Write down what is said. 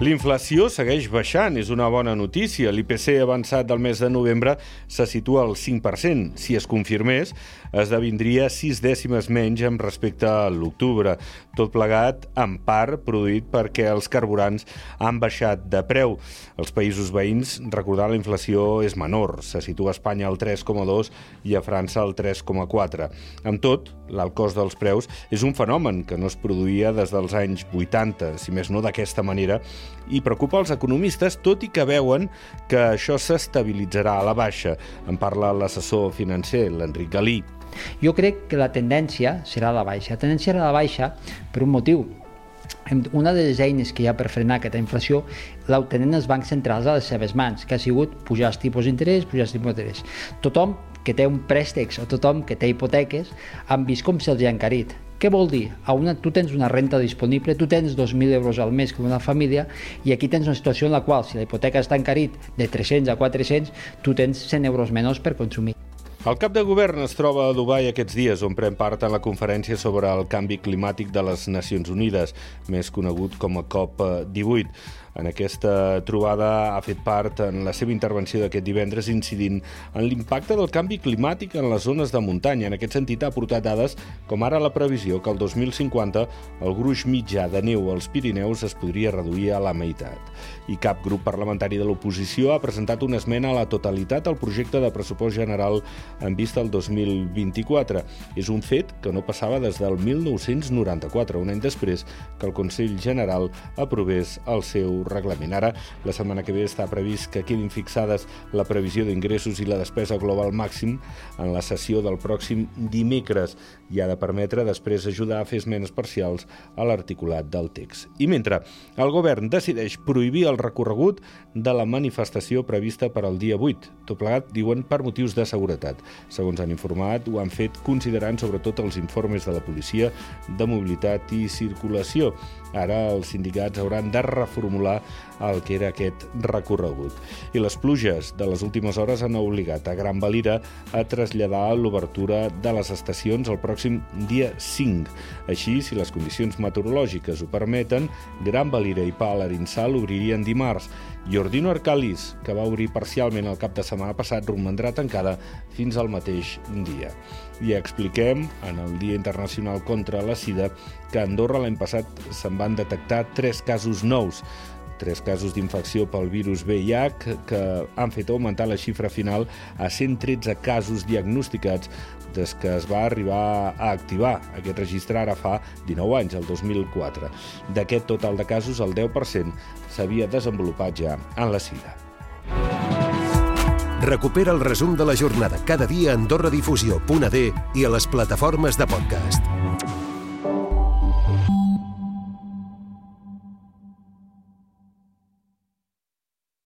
L'inflació segueix baixant, és una bona notícia. L'IPC avançat del mes de novembre se situa al 5%. Si es confirmés, esdevindria 6 dècimes menys amb respecte a l'octubre. Tot plegat, en part, produït perquè els carburants han baixat de preu. Els països veïns, recordar, la inflació és menor. Se situa a Espanya al 3,2 i a França al 3,4. Amb tot, l'alt cost dels preus és un fenomen que no es produïa des dels anys 80, si més no d'aquesta manera, i preocupa els economistes, tot i que veuen que això s'estabilitzarà a la baixa. En parla l'assessor financer, l'Enric Galí. Jo crec que la tendència serà la baixa. La tendència serà la baixa per un motiu. Una de les eines que hi ha per frenar aquesta inflació la tenen els bancs centrals a les seves mans, que ha sigut pujar els tipus d'interès, pujar els tipus d'interès. Tothom que té un préstecs o tothom que té hipoteques han vist com se'ls ha encarit. Què vol dir? A una, tu tens una renta disponible, tu tens 2.000 euros al mes com una família i aquí tens una situació en la qual si la hipoteca està encarit de 300 a 400, tu tens 100 euros menys per consumir. El cap de govern es troba a Dubai aquests dies, on pren part en la conferència sobre el canvi climàtic de les Nacions Unides, més conegut com a COP18. En aquesta trobada ha fet part en la seva intervenció d'aquest divendres incidint en l'impacte del canvi climàtic en les zones de muntanya. En aquest sentit ha aportat dades com ara la previsió que el 2050 el gruix mitjà de neu als Pirineus es podria reduir a la meitat. I cap grup parlamentari de l'oposició ha presentat una esmena a la totalitat al projecte de pressupost general en vista al 2024. És un fet que no passava des del 1994, un any després que el Consell General aprovés el seu reglament. Ara, la setmana que ve està previst que quedin fixades la previsió d'ingressos i la despesa global màxim en la sessió del pròxim dimecres i ha de permetre després ajudar a fer esmenes parcials a l'articulat del text. I mentre el govern decideix prohibir el recorregut de la manifestació prevista per al dia 8, tot plegat, diuen, per motius de seguretat. Segons han informat, ho han fet considerant sobretot els informes de la policia de mobilitat i circulació. Ara els sindicats hauran de reformular el que era aquest recorregut. I les pluges de les últimes hores han obligat a Gran Valira a traslladar l'obertura de les estacions el pròxim dia 5. Així, si les condicions meteorològiques ho permeten, Gran Valira i Pal Arinsal obririen dimarts i Ordino Arcalis, que va obrir parcialment el cap de setmana passat, romandrà tancada fins al mateix dia. I expliquem, en el Dia Internacional contra la Sida, que a Andorra l'any passat se'n van detectar tres casos nous tres casos d'infecció pel virus VIH que han fet augmentar la xifra final a 113 casos diagnosticats des que es va arribar a activar aquest registre ara fa 19 anys, el 2004. D'aquest total de casos, el 10% s'havia desenvolupat ja en la sida. Recupera el resum de la jornada cada dia a AndorraDifusió.d i a les plataformes de podcast.